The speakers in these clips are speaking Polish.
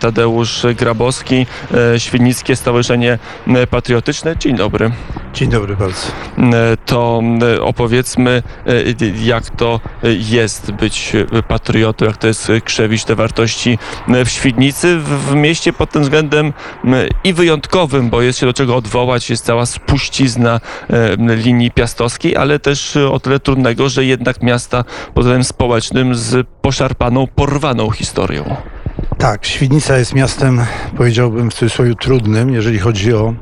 Tadeusz Grabowski, e, Świdnickie Stowarzyszenie Patriotyczne. Dzień dobry. Dzień dobry bardzo. E, To e, opowiedzmy, e, jak to jest być patriotą, jak to jest krzewić te wartości w Świdnicy, w mieście pod tym względem i wyjątkowym, bo jest się do czego odwołać, jest cała spuścizna e, linii piastowskiej, ale też o tyle trudnego, że jednak miasta pod względem społecznym z poszarpaną, porwaną historią. Tak, Świdnica jest miastem, powiedziałbym w cudzysłowie, trudnym, jeżeli chodzi o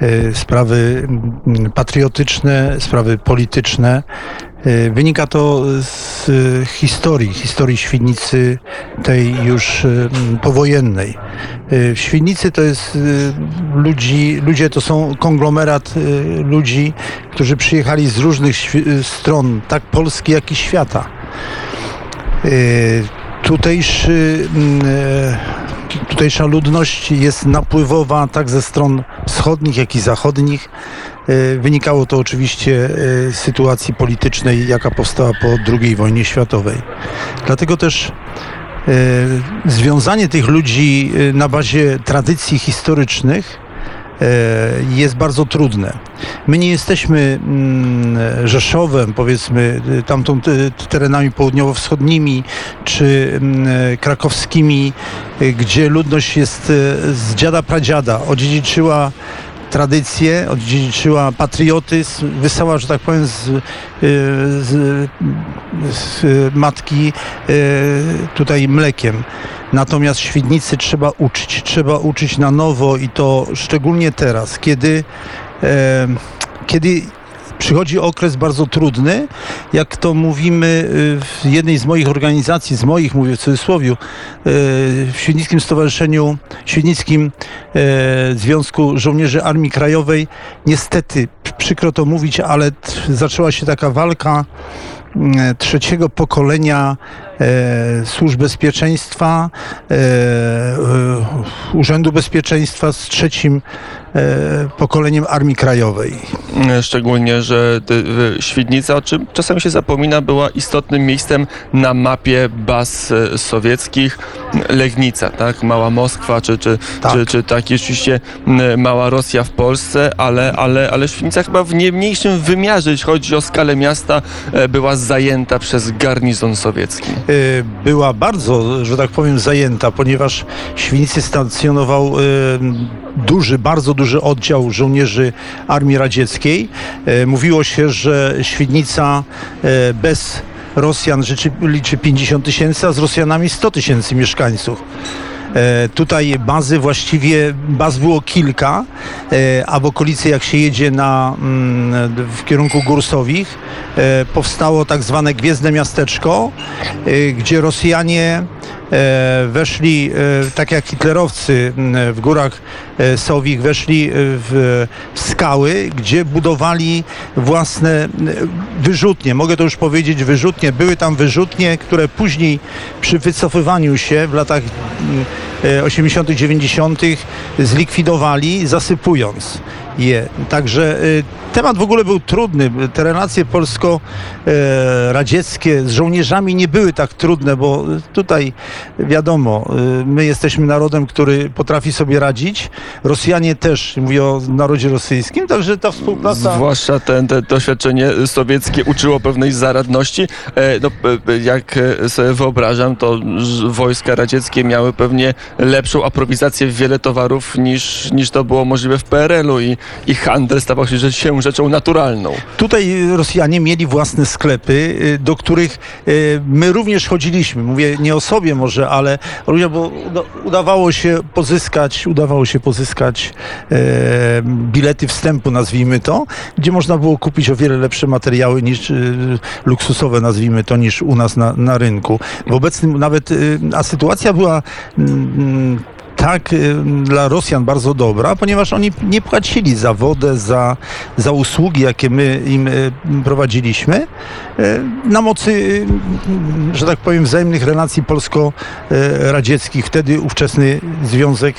e, sprawy mm, patriotyczne, sprawy polityczne. E, Wynika to z e, historii, historii Świdnicy tej już e, m, powojennej. E, W Świdnicy to jest ludzi, ludzie to są konglomerat ludzi, którzy przyjechali z różnych stron, tak Polski, jak i świata. Tutejszy, mm, e, tutejsza ludność jest napływowa tak ze stron wschodnich, jak i zachodnich. E, Wynikało to oczywiście e, z sytuacji politycznej, jaka powstała po II wojnie światowej. Dlatego też związanie tych ludzi na bazie tradycji historycznych jest bardzo trudne. My nie jesteśmy mm, Rzeszowem, powiedzmy, y, tamtą y, terenami południowo-wschodnimi czy mm, e, krakowskimi, gdzie ludność jest z dziada pradziada, odziedziczyła tradycję, odziedziczyła patriotyzm, wysłała, że tak powiem, z, z, z matki tutaj mlekiem. Natomiast Świdnicy trzeba uczyć, trzeba uczyć na nowo i to szczególnie teraz, kiedy, e, kiedy przychodzi okres bardzo trudny, jak to mówimy y, w jednej z moich organizacji, z moich mówię w cudzysłowie, y, w Świdnickim Stowarzyszeniu, Świdnickim e, Związku Żołnierzy Armii Krajowej. Niestety, przykro to mówić, ale zaczęła się taka walka trzeciego pokolenia e, służb bezpieczeństwa, e, e, Urzędu Bezpieczeństwa z trzecim e, pokoleniem Armii Krajowej. E, Szczególnie, że Świdnica, o czym czasami się zapomina, była istotnym miejscem na mapie baz e, sowieckich. Legnica, tak? Mała Moskwa, czy, czy, Tak. czy, czy tak, rzeczywiście m, mała Rosja w Polsce, ale, ale, ale Świdnica chyba w nie mniejszym wymiarze, jeśli chodzi o skalę miasta, e, była zajęta przez garnizon sowiecki. y, była bardzo, że tak powiem, zajęta, ponieważ w Świnicy stacjonował y, duży, bardzo duży oddział żołnierzy Armii Radzieckiej. Y, Mówiło się, że Świdnica bez Rosjan liczy 50 tysięcy, a z Rosjanami 100 tysięcy mieszkańców. E, Tutaj bazy właściwie, baz było kilka, e, a w okolicy jak się jedzie na, mm, w kierunku Górsowich, e, powstało tak zwane Gwiezdne Miasteczko, gdzie Rosjanie weszli, tak jak hitlerowcy m, w górach Sowich, weszli w, skały, gdzie budowali własne wyrzutnie. Mogę to już powiedzieć, wyrzutnie. Były tam wyrzutnie, które później przy wycofywaniu się w latach m, e, 80., 90. zlikwidowali, zasypując je. Także y, temat w ogóle był trudny. Te relacje polsko-radzieckie z żołnierzami nie były tak trudne, bo tutaj wiadomo, y, my jesteśmy narodem, który potrafi sobie radzić. Rosjanie też, mówię o narodzie rosyjskim, także ta współpraca... Zwłaszcza ten, te doświadczenie sowieckie uczyło pewnej zaradności. E, no, e, jak e, sobie wyobrażam, to wojska radzieckie miały pewnie lepszą aprowizację w wiele towarów niż, niż to było możliwe w PRL-u i, i handel stawał się, że- rzeczą naturalną. Tutaj Rosjanie mieli własne sklepy, y, do których y, my również chodziliśmy. Mówię nie o sobie może, ale bo uda- udawało się pozyskać, udawało się pozyskać e, bilety wstępu, nazwijmy to, gdzie można było kupić o wiele lepsze materiały niż y, luksusowe, nazwijmy to, niż u nas na, na rynku. W obecnym nawet, y, a sytuacja była mm, tak y, dla Rosjan bardzo dobra, ponieważ oni nie płacili za wodę, za, za usługi, jakie my im y, prowadziliśmy, y, na mocy, że tak powiem, wzajemnych relacji polsko-radzieckich. Wtedy ówczesny Związek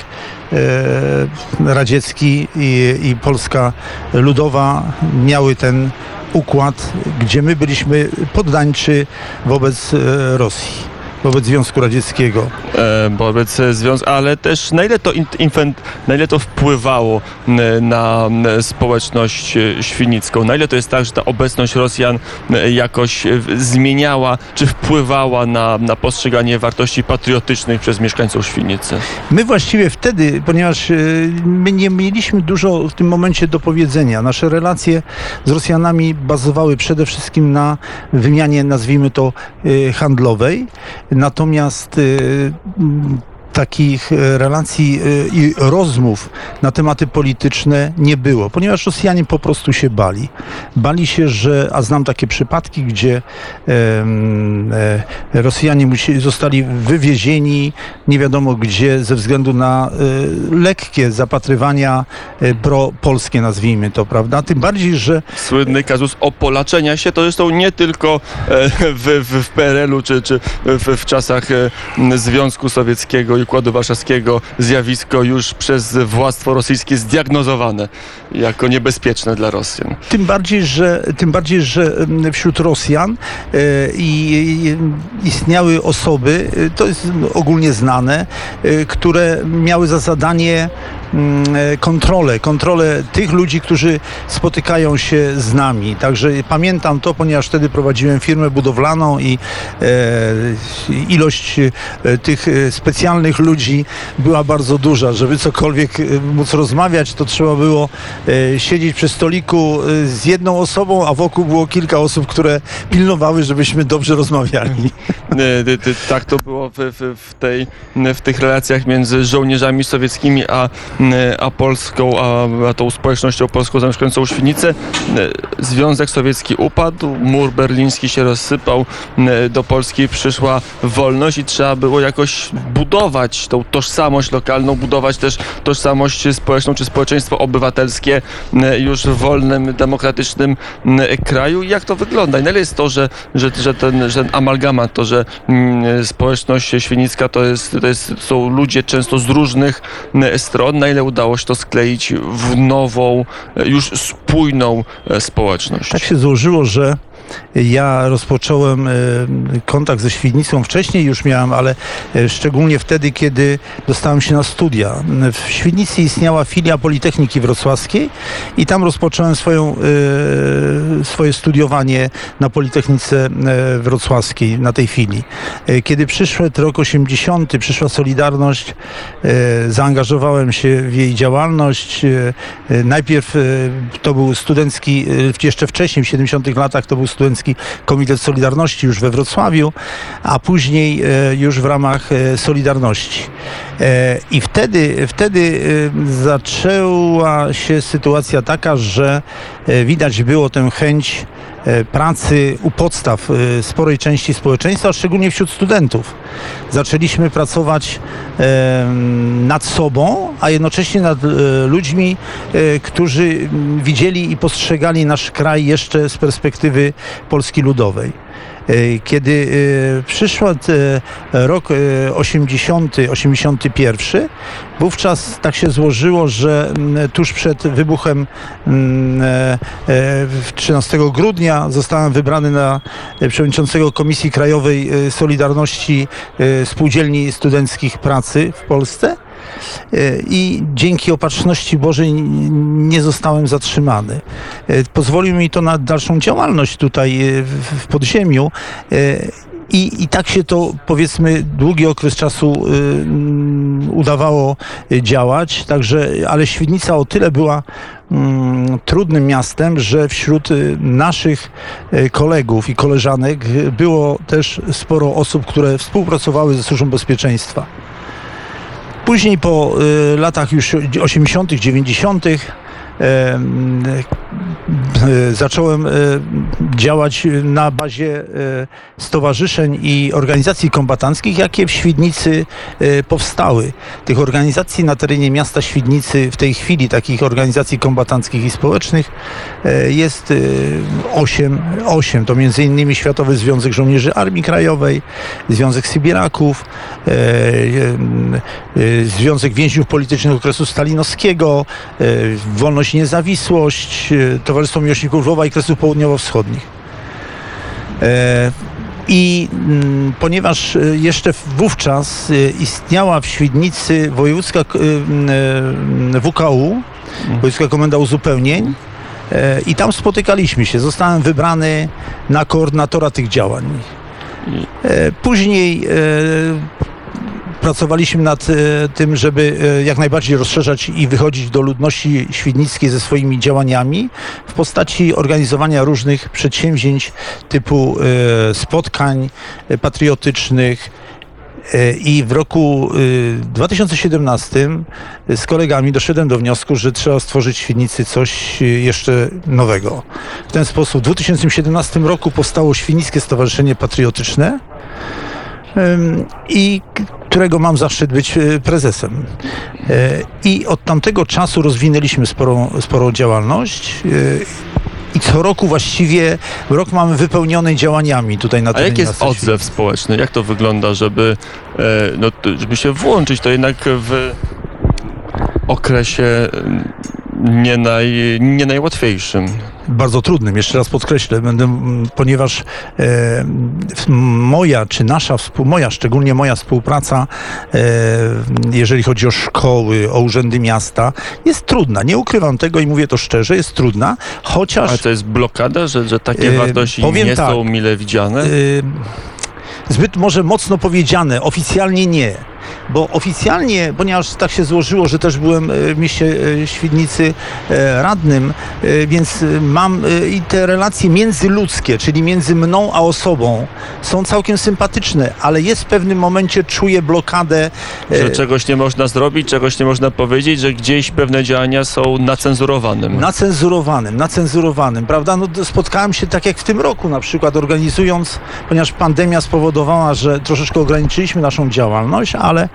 Radziecki i, i Polska Ludowa miały ten układ, gdzie my byliśmy poddańczy wobec Rosji. Wobec Związku Radzieckiego. E, wobec związku, ale też na ile to, infant, na ile to wpływało na społeczność e, świnicką? Na ile to jest tak, że ta obecność Rosjan e, jakoś zmieniała, czy wpływała na, na postrzeganie wartości patriotycznych przez mieszkańców Świnicy? My właściwie wtedy, ponieważ my nie mieliśmy dużo w tym momencie do powiedzenia. Nasze relacje z Rosjanami bazowały przede wszystkim na wymianie, nazwijmy to, handlowej. Natomiast y, takich e, relacji e, i rozmów na tematy polityczne nie było, ponieważ Rosjanie po prostu się bali. Bali się, że, a znam takie przypadki, gdzie e, Rosjanie zostali wywiezieni nie wiadomo gdzie ze względu na lekkie zapatrywania pro-polskie, nazwijmy to, prawda? Tym bardziej, że... Słynny kazus opolaczenia się to zresztą nie tylko w, w, w PRL-u czy, czy w, w czasach Związku Sowieckiego Układu Warszawskiego zjawisko już przez władztwo rosyjskie zdiagnozowane jako niebezpieczne dla Rosjan. Tym bardziej, że, tym bardziej, że wśród Rosjan e, i, istniały osoby, e, to jest ogólnie znane, e, które miały za zadanie Mm, kontrolę, kontrolę tych ludzi, którzy spotykają się z nami. Także pamiętam to, ponieważ wtedy prowadziłem firmę budowlaną i ilość tych specjalnych ludzi była bardzo duża. Żeby cokolwiek móc rozmawiać, to trzeba było siedzieć przy stoliku z jedną osobą, a wokół było kilka osób, które pilnowały, żebyśmy dobrze rozmawiali. Tak to było w, tej, w tych relacjach między żołnierzami sowieckimi a a polską, a, a tą społecznością polską zamieszkującą Świnicę. Związek Sowiecki upadł, mur berliński się rozsypał, do Polski przyszła wolność i trzeba było jakoś budować tą tożsamość lokalną, budować też tożsamość społeczną czy społeczeństwo obywatelskie e, już w wolnym, demokratycznym kraju. Jak to wygląda? I na ile jest to, że, że, że, ten, że amalgamat, to, że społeczność świnicka to, jest, to jest, są ludzie często z różnych stron, na ile udało się to skleić w nową, już spójną e, społeczność. Tak się złożyło, że ja rozpocząłem e, kontakt ze Świdnicą wcześniej już miałem, ale e, szczególnie wtedy, kiedy dostałem się na studia. W Świdnicy istniała filia Politechniki Wrocławskiej i tam rozpocząłem swoją, e, swoje studiowanie na Politechnice Wrocławskiej, na tej filii. Kiedy przyszedł rok 80, przyszła Solidarność, zaangażowałem się w jej działalność. Najpierw to był studencki, jeszcze wcześniej, w 70 latach to był Studencki Komitet Solidarności już we Wrocławiu, a później e, już w ramach e, Solidarności. E, I wtedy, wtedy zaczęła się sytuacja taka, że widać było tę chęć pracy u podstaw sporej części społeczeństwa, szczególnie wśród studentów. Zaczęliśmy pracować nad sobą, a jednocześnie nad ludźmi, którzy widzieli i postrzegali nasz kraj jeszcze z perspektywy Polski Ludowej. E, kiedy e, przyszł e, rok 80, 81, wówczas tak się złożyło, że tuż przed wybuchem 13 grudnia zostałem wybrany na przewodniczącego Komisji Krajowej Solidarności Spółdzielni Studenckich Pracy w Polsce i dzięki opatrzności Bożej nie zostałem zatrzymany. E, pozwolił mi to na dalszą działalność tutaj e, w podziemiu. E, I, I tak się to, powiedzmy, długi okres czasu y, udawało działać. Także, ale Świdnica o tyle była y, trudnym miastem, że wśród naszych kolegów i koleżanek było też sporo osób, które współpracowały ze Służbą Bezpieczeństwa. Później po y, latach już 80., 90. E, zacząłem e, działać na bazie e, stowarzyszeń i organizacji kombatanckich, jakie w Świdnicy powstały. Tych organizacji na terenie miasta Świdnicy w tej chwili, takich organizacji kombatanckich i społecznych jest osiem. osiem. To między innymi Światowy Związek Żołnierzy Armii Krajowej, Związek Sybieraków, Związek Więźniów Politycznych okresu stalinowskiego, Wolność i Niezawisłość, Towarzystwo Miłośników Lwowa i Kresów Południowo-Wschodnich. E, I mm, ponieważ y, jeszcze wówczas y, istniała w Świdnicy wojewódzka WKU, Wojewódzka Komenda Uzupełnień, e, i tam spotykaliśmy się. Zostałem wybrany na koordynatora tych działań. E, Później e, pracowaliśmy nad e, tym, żeby e, jak najbardziej rozszerzać i wychodzić do ludności świdnickiej ze swoimi działaniami w postaci organizowania różnych przedsięwzięć typu e, spotkań patriotycznych. I w roku e, 2017 z kolegami doszedłem do wniosku, że trzeba stworzyć w coś jeszcze nowego. W ten sposób w 2017 roku powstało Świdnickie Stowarzyszenie Patriotyczne i którego mam zaszczyt być e, prezesem. E, I od tamtego czasu rozwinęliśmy sporą, sporą działalność. e, I co roku właściwie rok mamy wypełniony działaniami tutaj na A terenie jaki jest odzew społeczny? Jak to wygląda, żeby, no, żeby się włączyć? To jednak w okresie mm, nie, naj, nie najłatwiejszym. Bardzo trudnym, jeszcze raz podkreślę, będę, ponieważ e, moja, czy nasza, moja, szczególnie moja współpraca, e, jeżeli chodzi o szkoły, o urzędy miasta, jest trudna. Nie ukrywam tego i mówię to szczerze, jest trudna, chociaż... Ale to jest blokada, że, że takie E, wartości nie tak. są mile widziane? Y, zbyt może mocno powiedziane, oficjalnie nie. Bo oficjalnie, ponieważ tak się złożyło, że też byłem y, w mieście y, Świdnicy y, radnym, więc mam i te relacje międzyludzkie, czyli między mną a osobą, są całkiem sympatyczne, ale jest w pewnym momencie czuję blokadę. Że czegoś nie można zrobić, czegoś nie można powiedzieć, że gdzieś pewne działania są nacenzurowanym. Nacenzurowanym, nacenzurowanym, prawda? No, spotkałem się tak jak w tym roku na przykład organizując, ponieważ pandemia spowodowała, że troszeczkę ograniczyliśmy naszą działalność, ale e,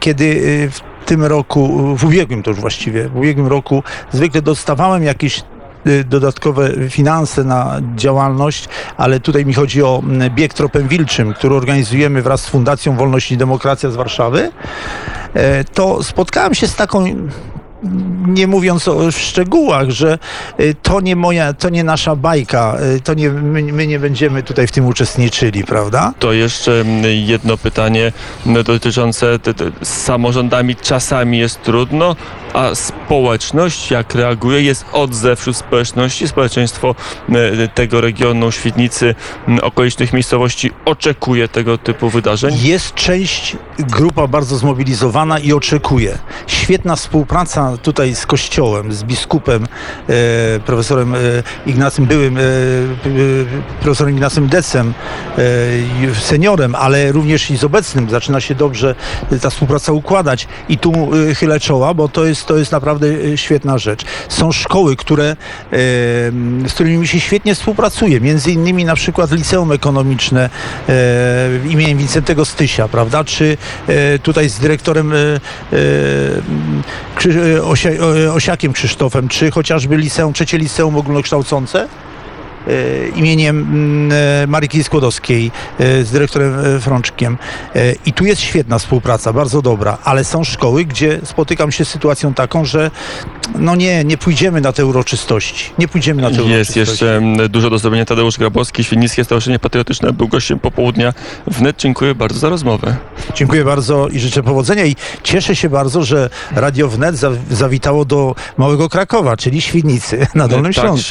kiedy e, w tym roku, w ubiegłym to już właściwie, w ubiegłym roku zwykle dostawałem jakieś e, dodatkowe finanse na działalność, ale tutaj mi chodzi o bieg tropem wilczym, który organizujemy wraz z Fundacją Wolność i Demokracja z Warszawy, e, to spotkałem się z taką nie mówiąc o szczegółach, że y, to nie moja, to nie nasza bajka, y, to nie, my, my nie będziemy tutaj w tym uczestniczyli, prawda? To jeszcze jedno pytanie dotyczące z samorządami czasami jest trudno, a społeczność jak reaguje? Jest odzew wśród społeczności? Społeczeństwo tego regionu, Świdnicy, okolicznych miejscowości oczekuje tego typu wydarzeń? Jest część, grupa bardzo zmobilizowana i oczekuje. Świetna współpraca tutaj z kościołem, z biskupem, e, profesorem e, Ignacym, byłym e, e, profesorem Ignacym Decem, e, seniorem, ale również i z obecnym. Zaczyna się dobrze ta współpraca układać i tu e, chylę czoła, bo to jest, to jest naprawdę świetna rzecz. Są szkoły, które, z którymi mi się świetnie współpracuje, między innymi na przykład Liceum Ekonomiczne imieniem Wincentego Stysia, prawda, czy tutaj z dyrektorem e, e, e, e, Osiakiem Krzysztofem, czy chociażby liceum, trzecie liceum ogólnokształcące? e, imieniem mm, e, Maryki Skłodowskiej e, z dyrektorem Frączkiem. I tu jest świetna współpraca, bardzo dobra, ale są szkoły, gdzie spotykam się z sytuacją taką, że no nie, nie pójdziemy na te uroczystości. Nie pójdziemy na te Jest uroczystości. jeszcze mm, dużo do zrobienia. Tadeusz Grabowski, Świdnickie Stowarzyszenie Patriotyczne, był gościem popołudnia wnet. Dziękuję bardzo za rozmowę. Dziękuję bardzo i życzę powodzenia i cieszę się bardzo, że Radio Wnet za- zawitało do Małego Krakowa, czyli Świdnicy na Dolnym tak Śląsku.